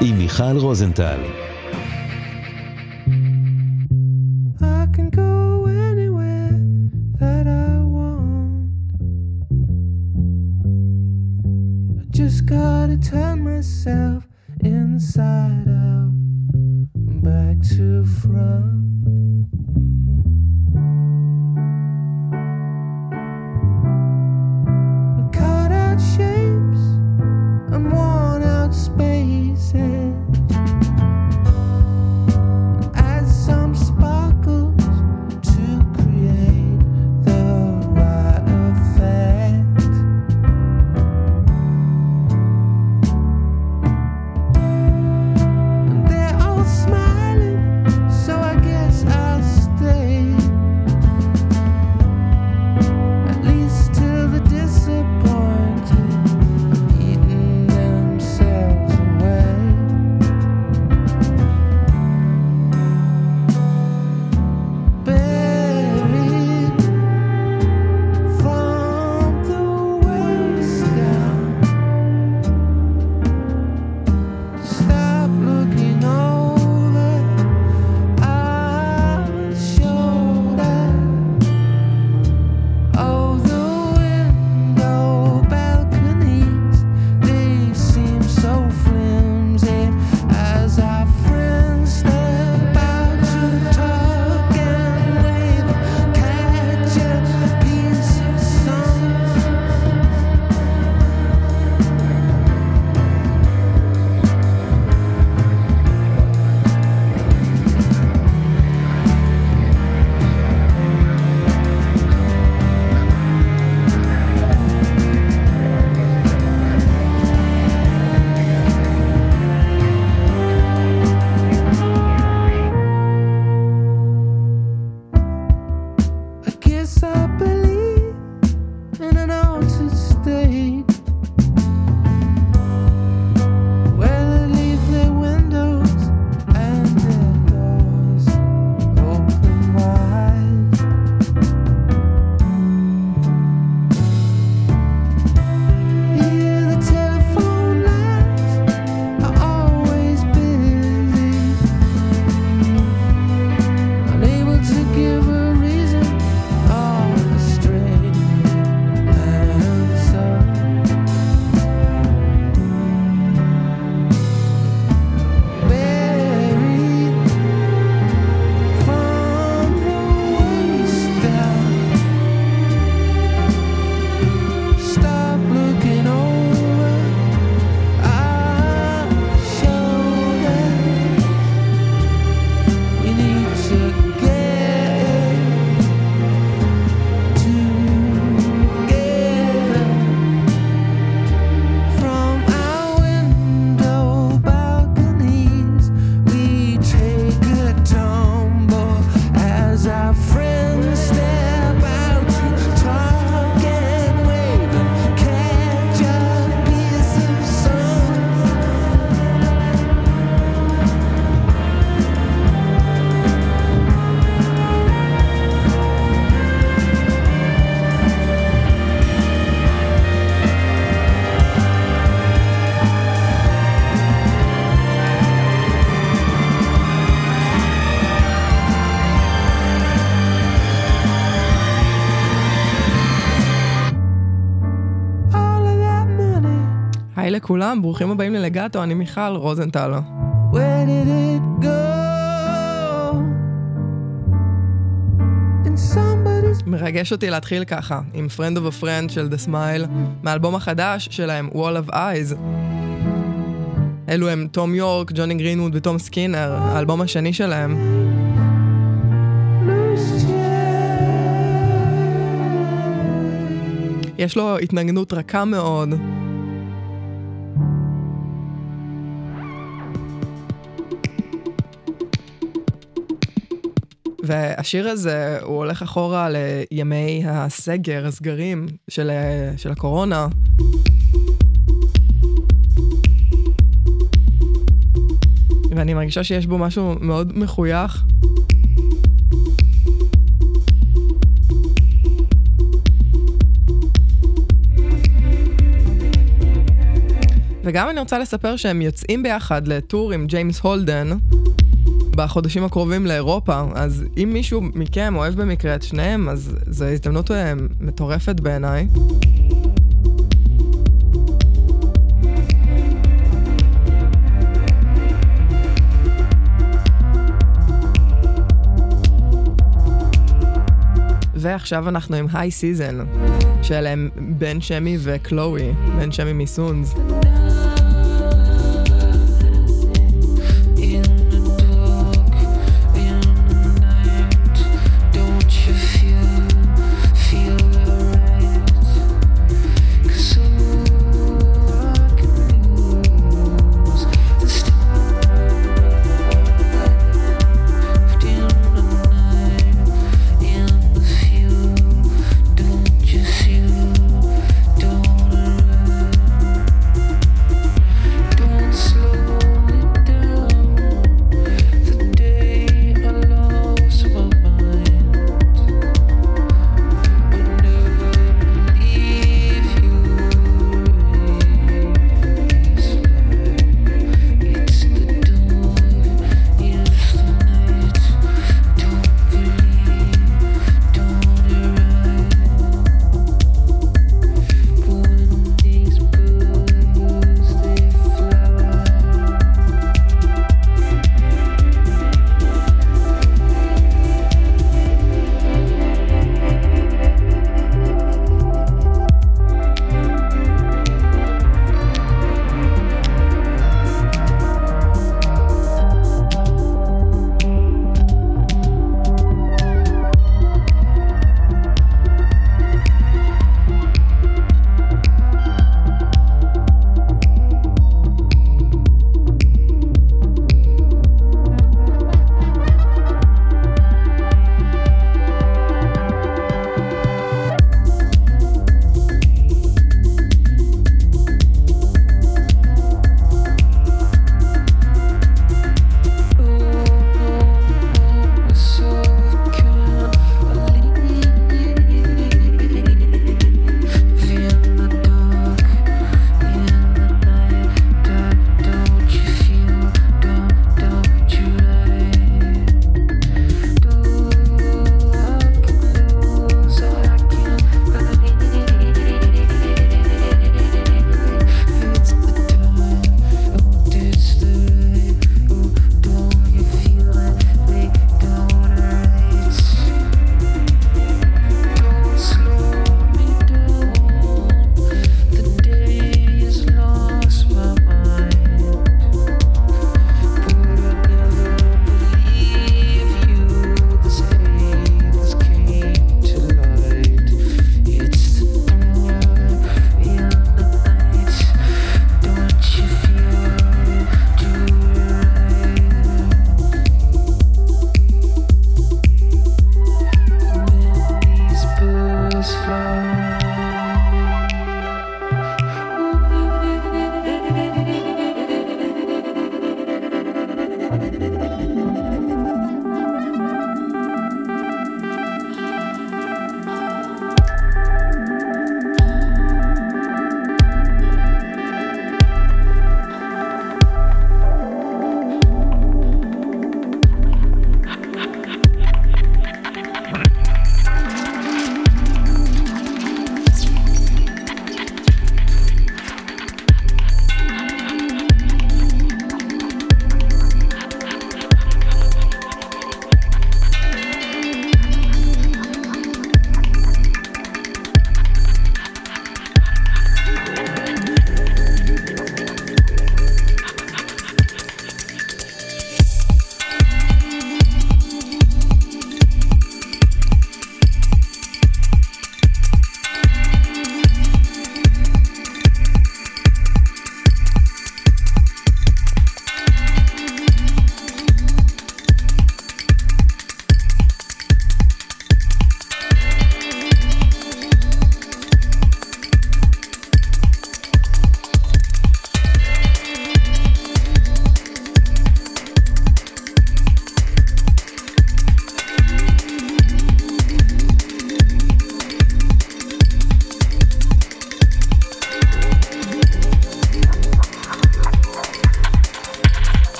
עם מיכל רוזנטל. לכולם, ברוכים הבאים ללגטו, אני מיכל רוזנטל. מרגש אותי להתחיל ככה, עם Friend of a Friend של The Smile, מהאלבום החדש שלהם, Wall of Eyes. אלו הם תום יורק, ג'וני גרינווד ותום סקינר, האלבום השני שלהם. יש לו התנגנות רכה מאוד, והשיר הזה, הוא הולך אחורה לימי הסגר, הסגרים של, של הקורונה. ואני מרגישה שיש בו משהו מאוד מחוייך. וגם אני רוצה לספר שהם יוצאים ביחד ל tour עם ג'יימס הולדן בחודשים הקרובים לאירופה, אז אם מישהו מכם אוהב במקרה את שניהם, אז זו הזדמנות אה, מטורפת בעיניי. ועכשיו אנחנו עם High Season, שלהם בן שמי וקלואי, בן שמי מסונס.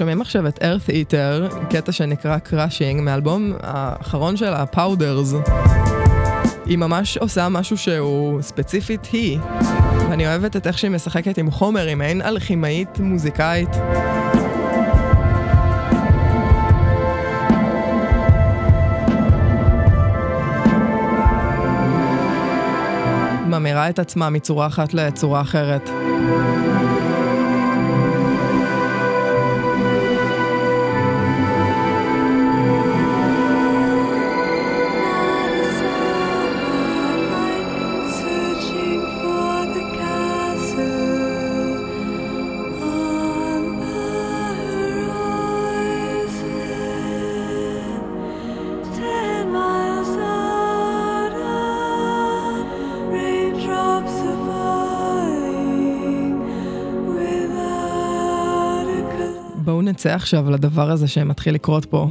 שומעים עכשיו את Eartheater, קטע שנקרא Crushing, מאלבום האחרון שלה Powders. היא ממש עושה משהו שהוא ספציפית היא, ואני אוהבת את איך שהיא משחקת עם חומר, היא מעין אלכימאית מוזיקאית. ממירה את עצמה מצורה אחת לצורה אחרת. נצא עכשיו לדבר הזה שמתחיל לקרות פה.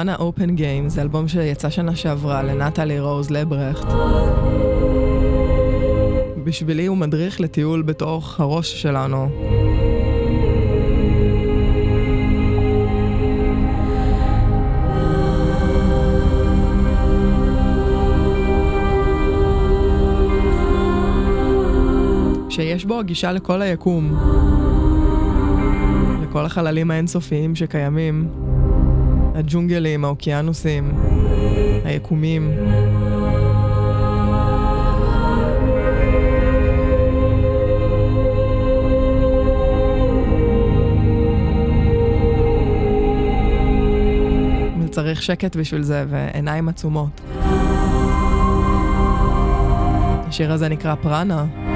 Prana Open Game זה אלבום שיצא שנה שעברה לנטלי רוז לברכט. בשבילי הוא מדריך לטיול בתוך הראש שלנו. שיש בו גישה לכל היקום, לכל החללים האינסופיים שקיימים, הג'ונגלים, האוקיינוסים, היקומים. צריך שקט בשביל זה ועיניים עצומות. השיר הזה נקרא פראנה.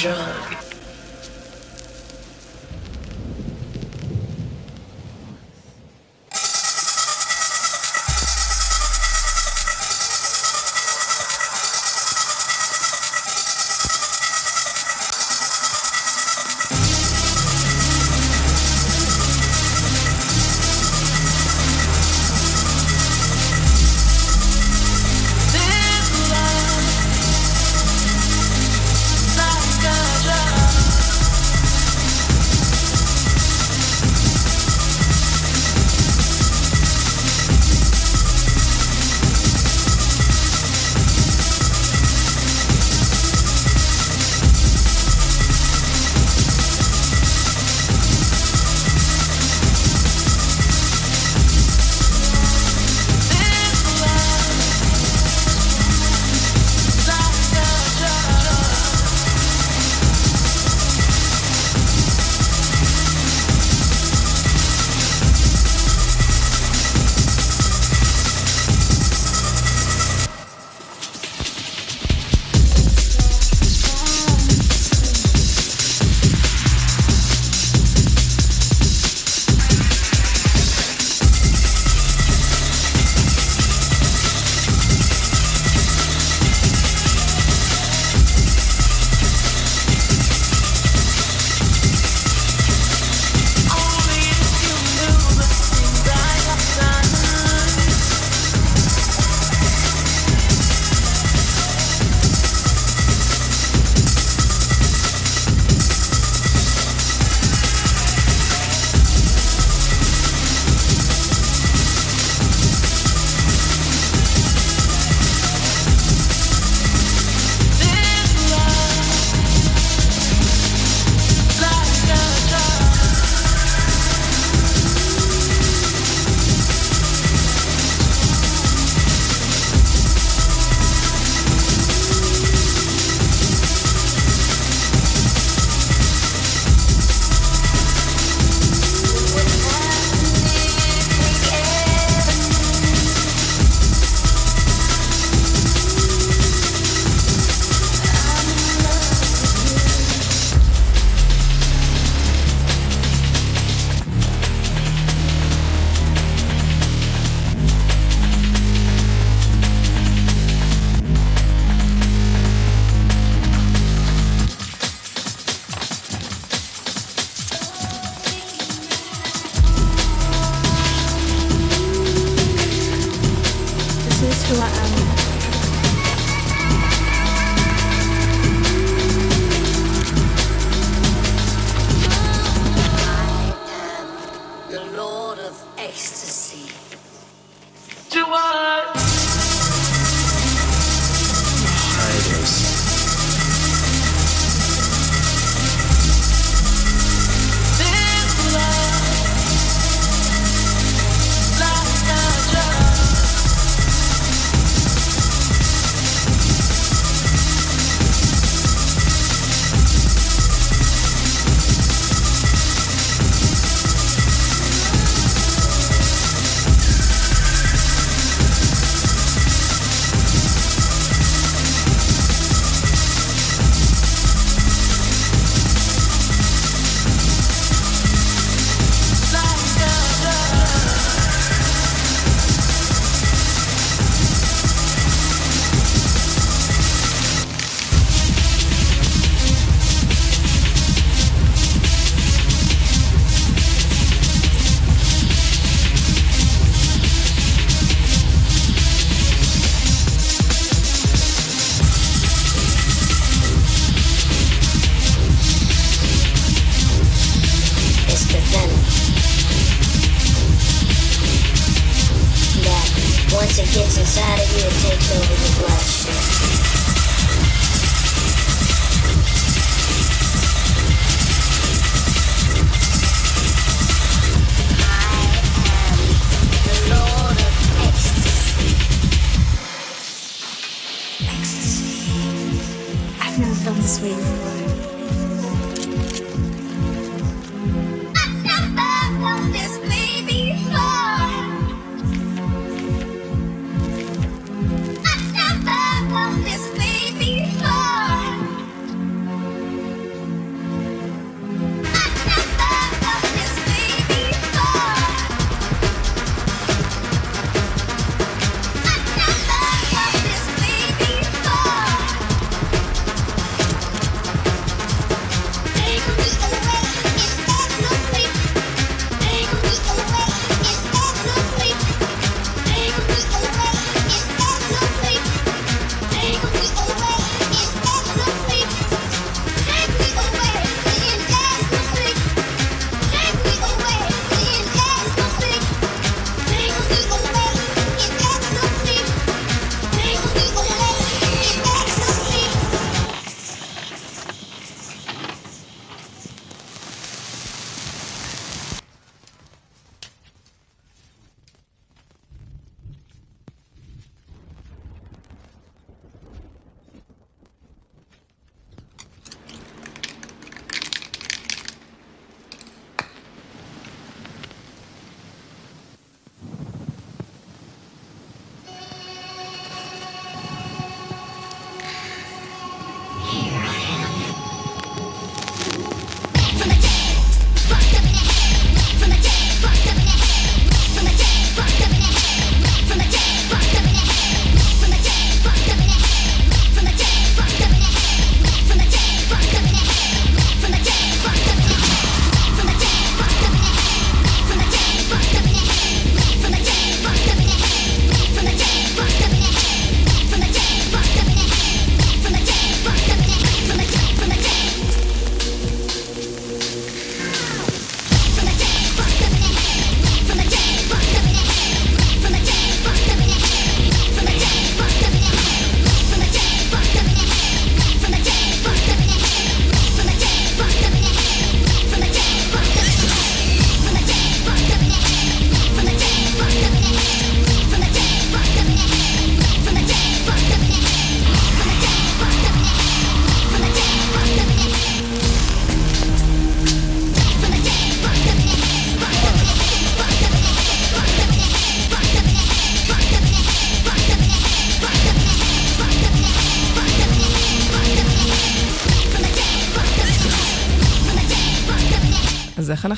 Drug.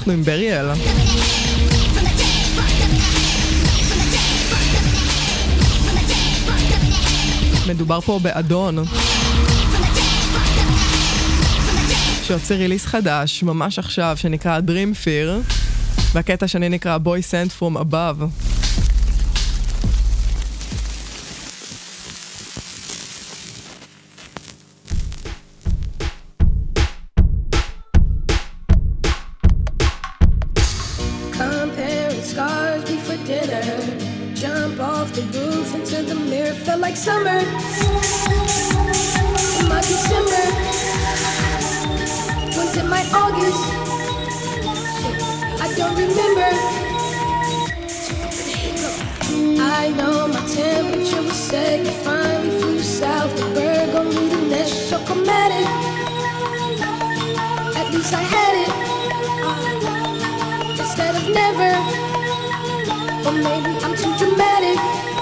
אנחנו עם בריאל? מדובר פה באדון. שיוצא ריליס חדש, ממש עכשיו, שנקרא Dream Fear, והקטע השני נקרא Boy Sent From Above. I'm too dramatic.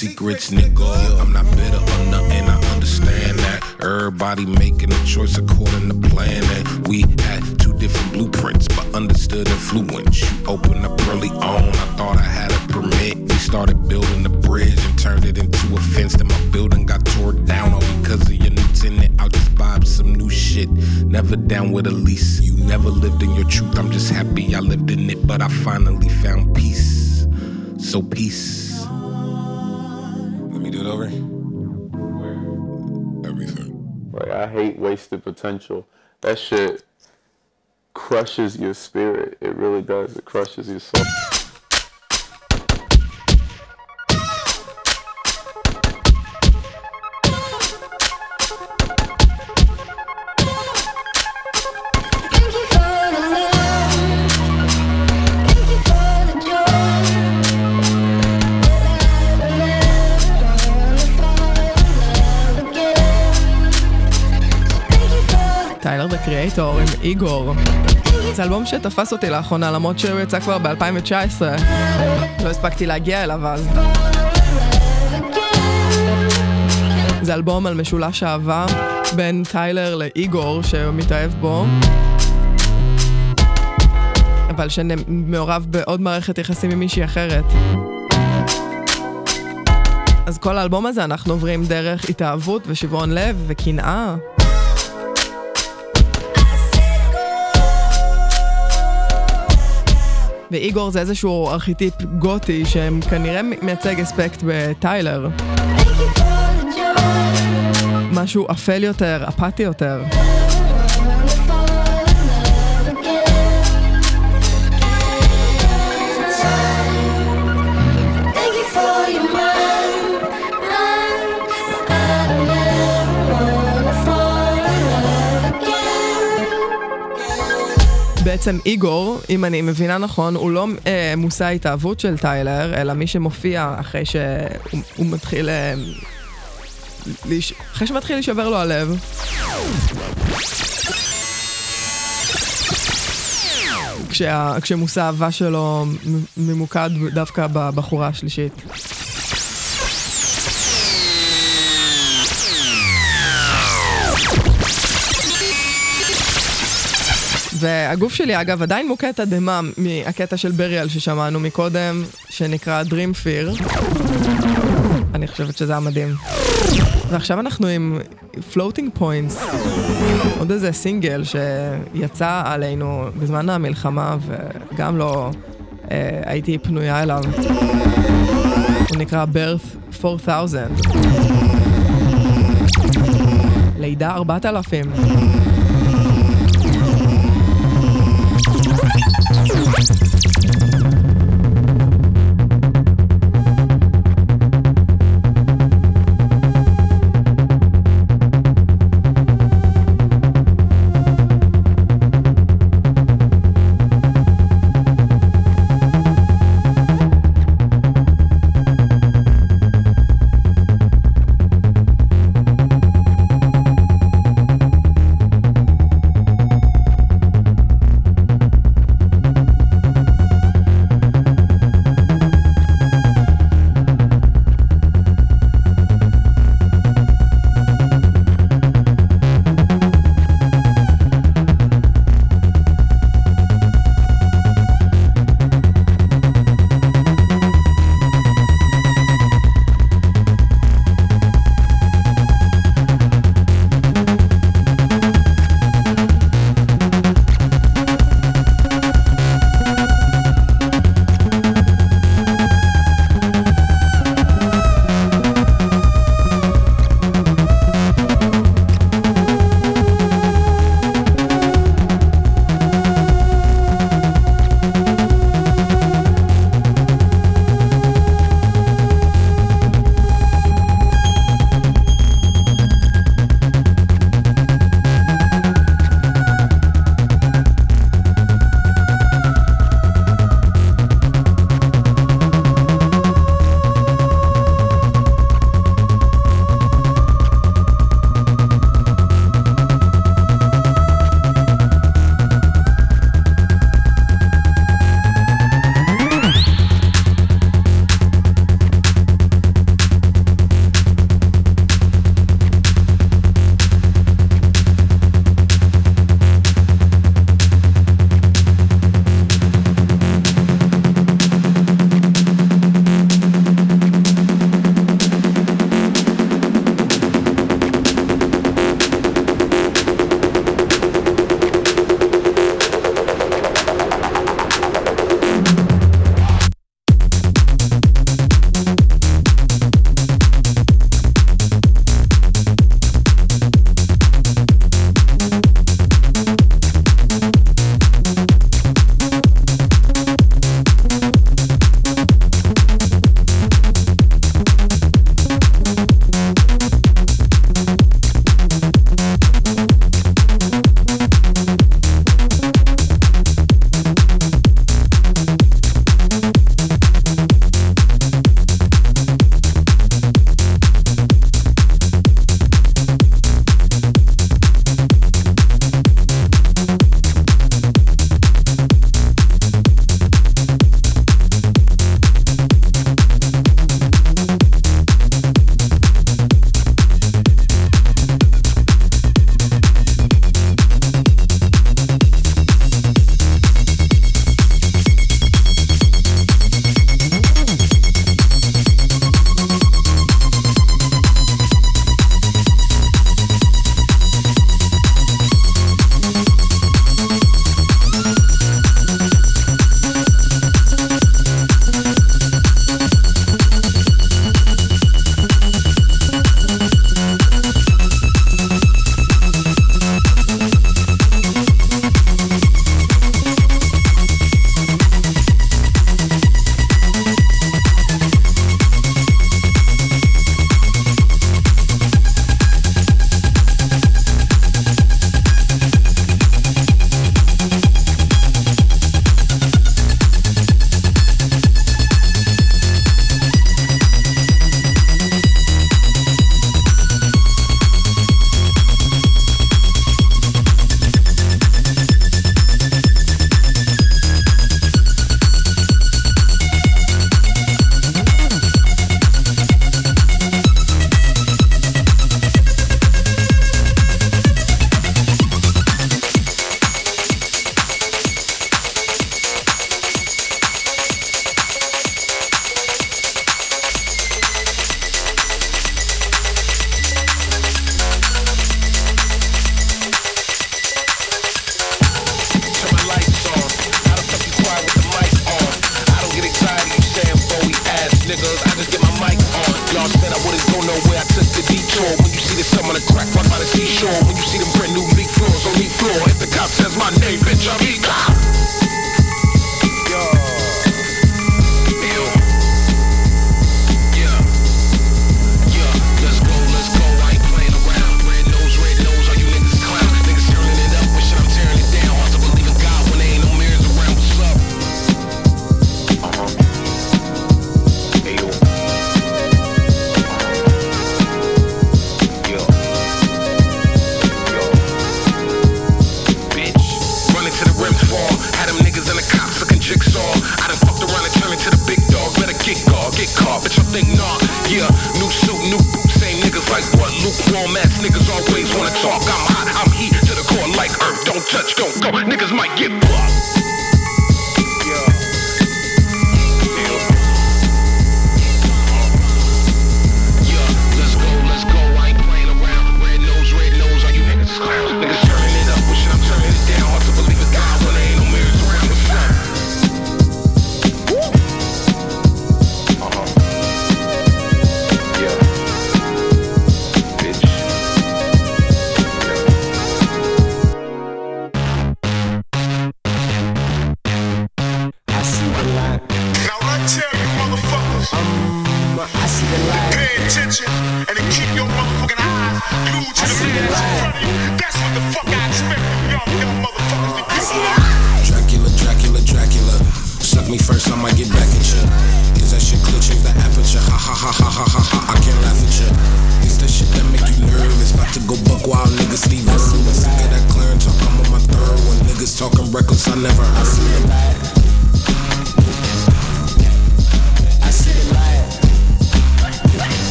secrets, nigga. I'm not bitter on nothing, I understand that. Everybody making a choice according to plan, and we had two different blueprints, but understood influence. You opened up early on, I thought I had a permit. We started building the bridge and turned it into a fence. Then my building got tore down all because of your new tenant. I'll just vibe some new shit. Never down with a lease. You never lived in your truth. I'm just happy I lived in it, but I finally found peace. So peace do it over? Everything. Like I hate wasted potential. That shit crushes your spirit. It really does. It crushes your soul. קריאטור עם איגור. זה אלבום שתפס אותי לאחרונה, למרות שהוא יצא כבר ב-2019. לא הספקתי להגיע אליו אז. זה אלבום על משולש אהבה בין טיילר לאיגור שמתאהב בו. אבל שמעורב בעוד מערכת יחסים עם מישהי אחרת. אז כל האלבום הזה אנחנו עוברים דרך התאהבות ושברון לב וקנאה. ואיגור זה איזשהו ארכיטיפ גותי שכנראה מייצג אספקט בטיילר. משהו אפל יותר, אפאתי יותר. בעצם איגור, אם אני מבינה נכון, הוא לא אה, מושא ההתאהבות של טיילר, אלא מי שמופיע אחרי שהוא מתחיל... אה, לש... אחרי שמתחיל להישבר לו הלב. כשה... כשמושא האהבה שלו ממוקד דווקא בבחורה השלישית. והגוף שלי, אגב, עדיין מוכה תדהמה מהקטע של בריאל ששמענו מקודם, שנקרא Dream Fear. אני חושבת שזה היה מדהים. ועכשיו אנחנו עם Floating Points, עוד איזה סינגל שיצא עלינו בזמן המלחמה, וגם לא אה, הייתי פנויה אליו. הוא נקרא Birth 4000. לידה 4000.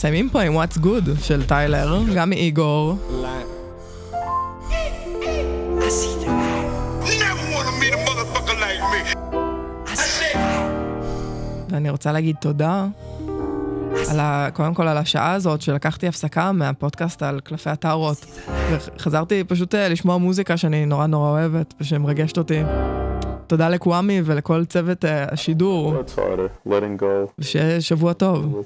מסיימים פה עם What's Good של טיילר, גם מאיגור. ואני רוצה להגיד תודה, על ה... קודם כל על השעה הזאת שלקחתי הפסקה מהפודקאסט על קלפי הטהרות. וחזרתי פשוט אה, לשמוע מוזיקה שאני נורא נורא אוהבת ושמרגשת אותי. תודה לקוואמי ולכל צוות אה, השידור. שבוע טוב.